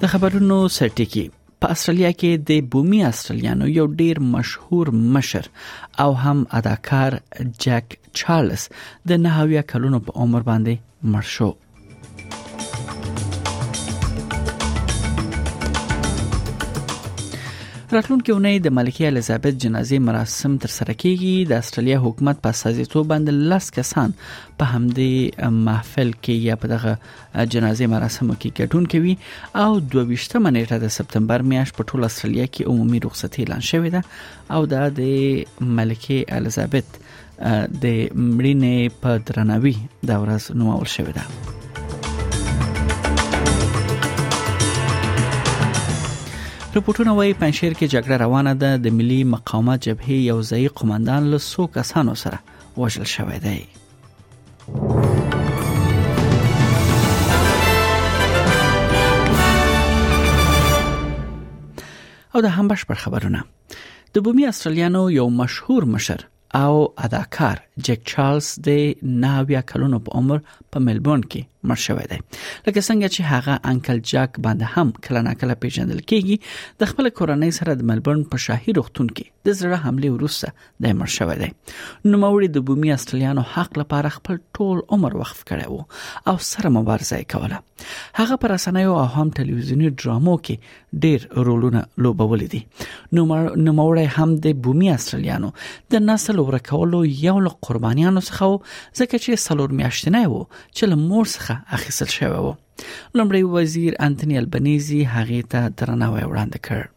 د خبرونو سرټکی په استرالیا کې د بومي استرالیانو یو ډیر مشهور مشر او هم اداکار جک چارلز د نهاویا کلونو په عمر باندې مړ شو راتلونکي اونۍ د ملکه الیزابت جنازې مراسم تر سره کیږي د استرالیا حکومت په سازیتو باندې لس کسان په همدې محفل کې یا په دغه جنازې مراسمو کې ګډون کوي او 22مه نیټه د سپتمبر میاشت په ټول استرالیا کې عمومي رخصتي اعلان شوې ده او دا د ملکه الیزابت د مړینې په درناوي دا ورځ نومول شوې ده رپورټونه وايي پنځیر کې جګړه روانه ده د ملي مقاومت جبهې یو ځای قومندان له سو کسانو سره وژل شوی دی او د همبش پر خبرونه د بومي استرالیانو یو مشهور مشر او اداکار جک چارلز د ناویا کلونو په عمر په ملبورن کې مړ شوی دی لکه څنګه چې هغه انکل جک باندې هم کله ناکله پیژندل کیږي د خپل کورنۍ سره د ملبورن په شاهي روغتون کې د زړه حمله وروسته د مړ شوی دی نو موري د بومي اصليانو حق لپاره خپل ټول عمر وقف کړی وو او سره مبارزه کوله هغه پر رسنیو او هم ټلویزیونی ډرامو کې ډیر رولونه لوبول دي نو موري هم د بومي اصليانو د نسل ورکولو یو له قربانیانو څخه وو ځکه چې سلور میاشتنه وو چې له مور څخه اخیستل شوی وو لمړی وزیر انټونی البنيزي هغه ته درناوی وړاندې کړ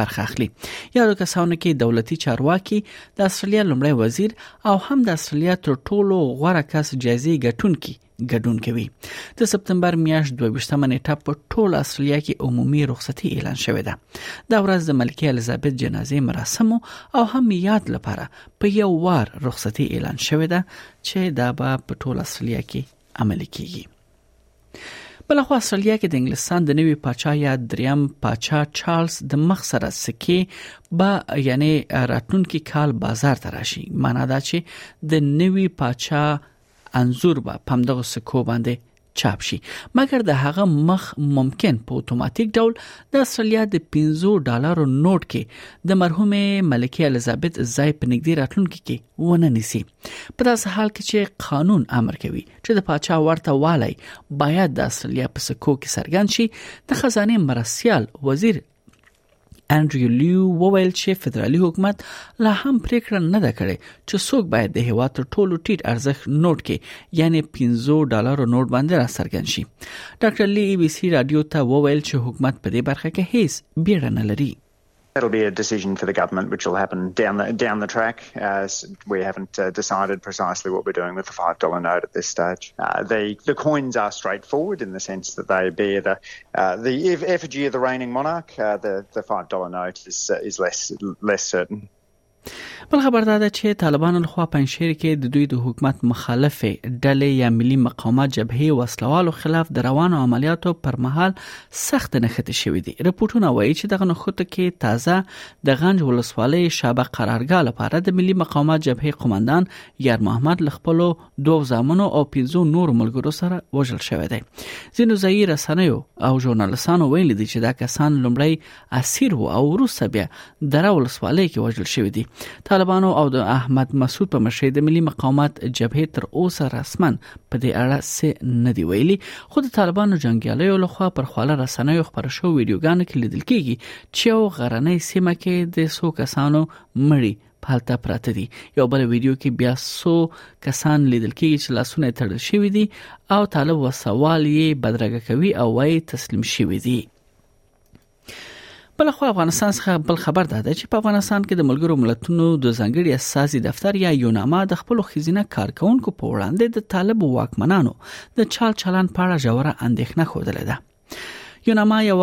برخه اخلي یادو کسانو کې دولتي چارواکي د استرالیا لمړی وزیر او هم د استرالیا تر ټولو غوره کس جایزې ګټونکي ګډون کوي د سپتمبر میاشت 22مه نیټه په ټول استرالیا کې عمومي رخصتي اعلان شوې ده دا ورځ د ملکه الیزابت جنازې مراسم او هم یاد لپاره په یو وار رخصتي اعلان شوې ده چې دا به په ټول استرالیا کې عملي کیږي بل خو استرالیا کې د انګلستان د نوي پاچا یا دریم پاچا چارلز د مخ سره سکه با یعنی راتلونکي کال بازار ته راشي معنا دا چې د نوي پاچا انزور به په دغه سکو باندې چاپ شي مګر د هغه مخ ممکن په اتوماتیک ډول د استرالیا د 15 ډالرو نوټ کې د مرحومه ملکه الیزابت ځای په نګدي راتلونکي کې ونه نیسي په داسې حال کې چې قانون امر کوي چې د پاچا ورته والی باید د استرالیا په سکو کې سرګن شي د خزانه مرسیال وزیر انډریو لیو وویل چې فدرالي حکومت لا هم پریکړه نه ده کړې چې څوک باید د هوا تر ټولو ټیټ ارزښت نوټ کې یعنی 15 ډالر نوټ باندې را سرګن شي ډاکټر لی ای بي سي رادیو ته وویل چې حکومت په دې برخه کې هیڅ بیړه نه لري That'll be a decision for the government, which will happen down the down the track. Uh, we haven't uh, decided precisely what we're doing with the five dollar note at this stage. Uh, the the coins are straightforward in the sense that they bear the uh, the effigy of the reigning monarch. Uh, the the five dollar note is is less less certain. بل خبر دا ده چې طالبانو لخوا پنځشیر کې د دوی د حکومت مخالفې ډلې یا ملي مقاومت جبهې وسلوالو خلاف د روانو عملیاتو پر مهال سخت نښتې شوې دي رپورټونه وایي چې دغه نښتو کې تازه د غنج ولسوالۍ شابه قرارګاه لپاره د ملي مقاومت جبهې قومندان یار محمد لخپلو دوو زامنو او پنځو نور ملګرو سره وژل شوی دی ځینو ځایي رسنیو او ژورنالیستانو ویلي دي چې دا کسان لومړی اسیر وو او وروسته بیا دره ولسوالۍ کې وژل شوی دی طالبانو او د احمد مسعود په مشرۍ د ملي مقاومت جبهه تر اوسه رسما په دې اړه څه نه دی ویلي خو د طالبانو جنگیالیو لخوا پر خواله رسنیو خبر شو ویډیوګانو کې لیدل کیږي چې یو غرنۍ سیمه کې د سو کسانو مړی پالته پراته دي یو بل ویډیو کې بیا سو کسان لیدل کیږي چې لاسونه تړل شوی دي او طالب وسوال یې بدرګه کوي او وايي تسلیم شوی دي بل خو افغانستان څخه بل خبر ده چې په افغانستان کې د ملګرو ملتونو د ځنګړي اساسي دفتر یا یوناما د خپل خزینه کارکونکو په وړاندې د طالب واکمنانو د چال چلن په اړه ژوره اندېښنه خوده ده یوناما یو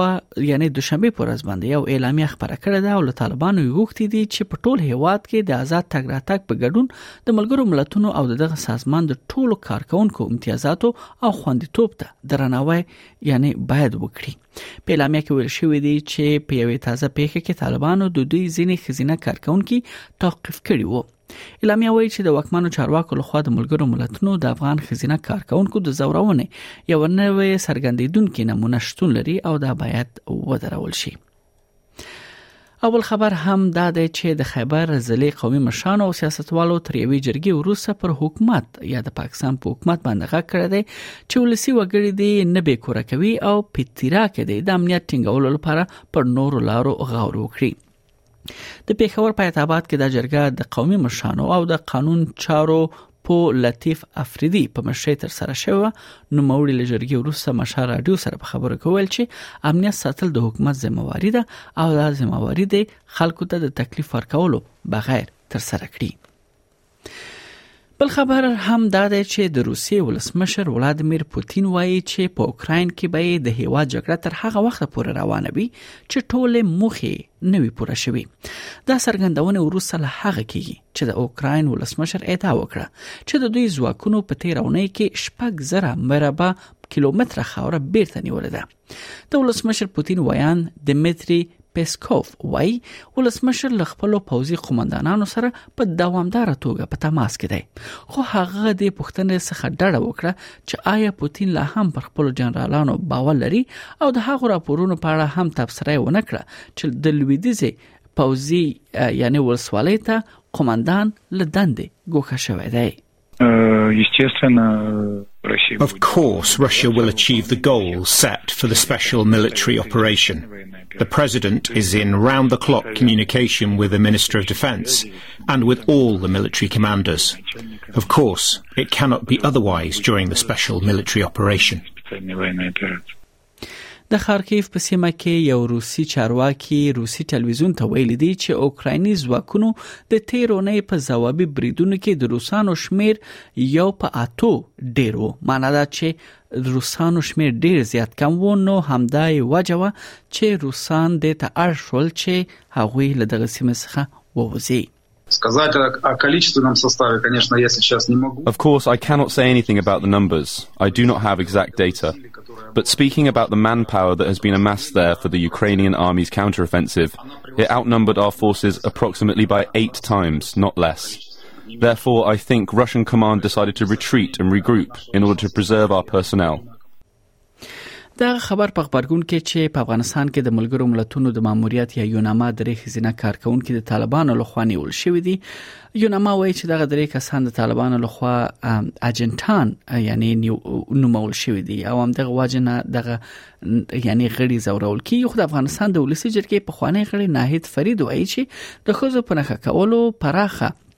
یعنی دوشنبه پر ورځ باندې یو اعلامیه خبره کړې ده او له طالبانو غوښتي دي چې په ټول هیواد کې د آزاد تګ راتګ په ګډون د ملګرو ملتونو او دغه سازمان د ټولو کارکونکو امتیازاتو او خوندیتوب ته درناوی یعنی باید وکړي په اعلامیه کې ویل شوې دي چې په یوې تازه پیښه کې طالبانو د دوی ځینې خزینه کارکونکو توقيف کړي وو اعلامیه وایي چې د وکمنو چارواکو لخوا د ملګرو ملتونو د افغان خزینه کارکونکو د زورونې یو نوې سرګندیدونکو نمونه شتون لري او دا باید ودرول شي اول خبر هم دا دی چې د خیبر ضلع قومي مشرانو او سیاستوالو تر یوې جرګې وروسته پر حکومت یا د پاکستان په حکومت باندې غږ کړی دی چې ولسی وګړي دې نه به کور کوي او پتیرا کې دې د امنیت ټینګولو لپاره پر نور لارو غور وکړي د پیښور په اعتبار کې د جرګه د قومي مشرانو او د قانون چارو پو لطیف افریدي په مشرۍ تر سره شوه نوموړي له جرګې وروسته مشا رادیو سره په خبرو کې ویل چې امنیت ساتل د حکومت ځمواري ده او دا ځمواري دی خلکو ته د تکلیف ورکولو بغیر تر سره کړي بل خبر هم دا دی چې د روسیې ولسمشر ولادمیر پوتین وایي چې په اوکرين کې به د هیوا جګړه تر هغه وخت پورې روانه وي چې ټوله موخه نوي پوره شوي دا څرګندونه وروسته له هغه کېږي چې د اوکراین ولسمشر ادعا وکړه چې د دوی ځواکونو په تیر اونۍ کې شپږ زره مربع کیلومتر خاوره بیرته نیولې ده د ولسمشر پوتین ویان دمیتری پیسکوف وای ولسمشر ل خپل پوځي قومندانانو سره په دوامدار توګه په تماس کې دی خو هغه د پښتنې څخه ډډه وکړه چې آیا پوتین لا هم پر خپل جنرالانو باور لري او د هغو راپورونو په اړه هم تبصره ونه کړه چې د لویدیزې پوزي یعنی ولسوالۍ ته قومندان لدندې ګوښه شوی دی естественно Of course, Russia will achieve the goals set for the special military operation. The President is in round the clock communication with the Minister of Defence and with all the military commanders. Of course, it cannot be otherwise during the special military operation. د خارکیف په سیمه کې یو روسي چارواکي روسي ټلویزیون ته ویلي دي چې اوکرایني ځواکونو د تیرونې په ځوابي بریدونو کې د روسانو شمیر یو په اتو ډیر وو معنی دا چې روسانو شمیر ډیر زیات کم وو نو همدا یې وجه وه چې روسان د ته اړ شول چې هغوی له دغه سیمه څخه ووځي Of course, I cannot say anything about the numbers. I do not have exact data. But speaking about the manpower that has been amassed there for the Ukrainian army's counteroffensive, it outnumbered our forces approximately by eight times, not less. Therefore, I think Russian command decided to retreat and regroup in order to preserve our personnel. دغه خبر په خبرګون کې چې په افغانستان کې د ملګرو ملتونو د ماموریت یا یوناما درې خزینه کارکونکو د طالبانو لخوا نیول شوې دي یوناما وایي چې دغه درې کسان د طالبانو لخوا اجنټان یعنی نومول شوې دي او هم دغه واجنه دغه یعنی غړي زورول کی خو د افغانستان د ولسی جرګې په خوانی غړي ناهید فرید وایي چې د خزو په نخښه کولو پراخه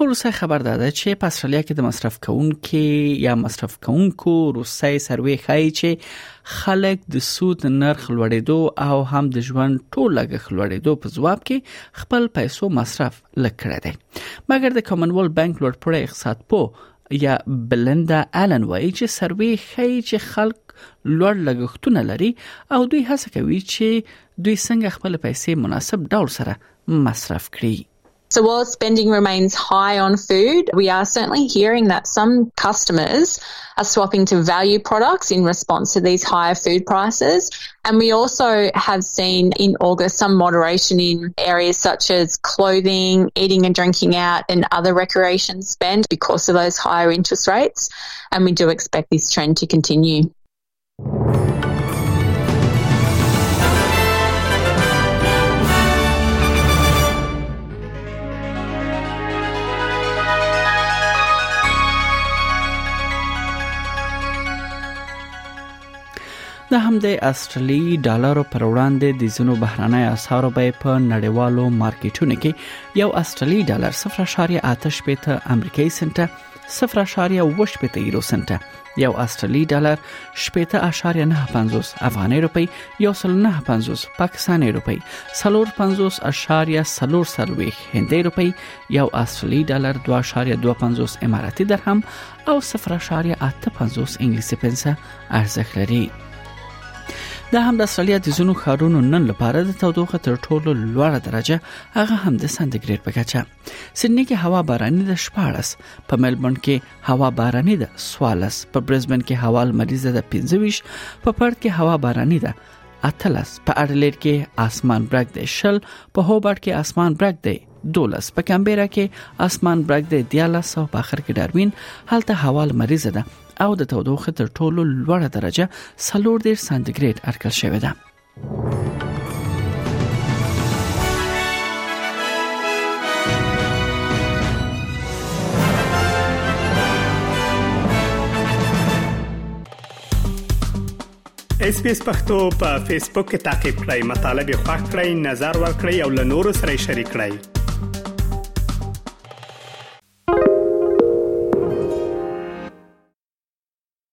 وروسته خبر داده چې په استرالیا کې د مصرف کوونکو یا مصرف کوونکو روسي سروې ښایي چې خلک د سود نرخ لوړېدو او هم د ژوند ټول لګښت لوړېدو په ځواب کې خپل پیسو مصرف لکړه دي مګر د کامنویل بانک لوړپوړی اقتصاد پو یا بلندا الن وایي چې سروې ښایي چې خلک لوړ لګښتونه لري او دوی هڅه کوي چې دوی څنګه خپل پیسې مناسب ډول سره مصرف کړي So while spending remains high on food, we are certainly hearing that some customers are swapping to value products in response to these higher food prices. And we also have seen in August some moderation in areas such as clothing, eating and drinking out and other recreation spend because of those higher interest rates. And we do expect this trend to continue. د همدې استرالی ډالر پر وړاندې د زینو بهرنۍ اسعارو بیه په نړیوالو مارکیټونو کې یو استرالی ډالر 0.8 امریکایي سنت 0.8 یورو سنت یو استرالی ډالر شپېته اشاریه نه پنځوس افغاني روپی یو سل نه پنځوس پاکستاني روپی سلور پنځوس اشاریه سلور سلويخ هندۍ روپی یو استرالی ډالر دوه اشاریه دوه پنځوس اماراتي درهم او صفر اشاریه اته پنځوس انګلیسي پنسه ارزښت لري دا هم د استرالیا د زونو خارونو نن لپاره د تودوخه تر ټولو لوړه درجه هغه هم د سانتیګریډ په کچه سډنی کې هوا باراني ده 14 په ملبورن کې هوا باراني ده 14 په برزبن کې هوا لمریزه ده 25 په پرت کې هوا باراني ده اتلس په اډلېډ کې اسمان برګ دی شل په هوبرټ کې اسمان برګ دی دولس په کمبيرا کې اسمان برګ دی دیالس او په اخر کې ډاروین هلته هوا مریضه ده او د تودوخه تر ټولو لوړه درجه 3 سانتیګریډ اټکل شوې ده اس پی اس پختو په فیسبوک کې تا کې پلی مطلب یو فاک کړئ نظر ور کړئ او له نورو سره شریک کړئ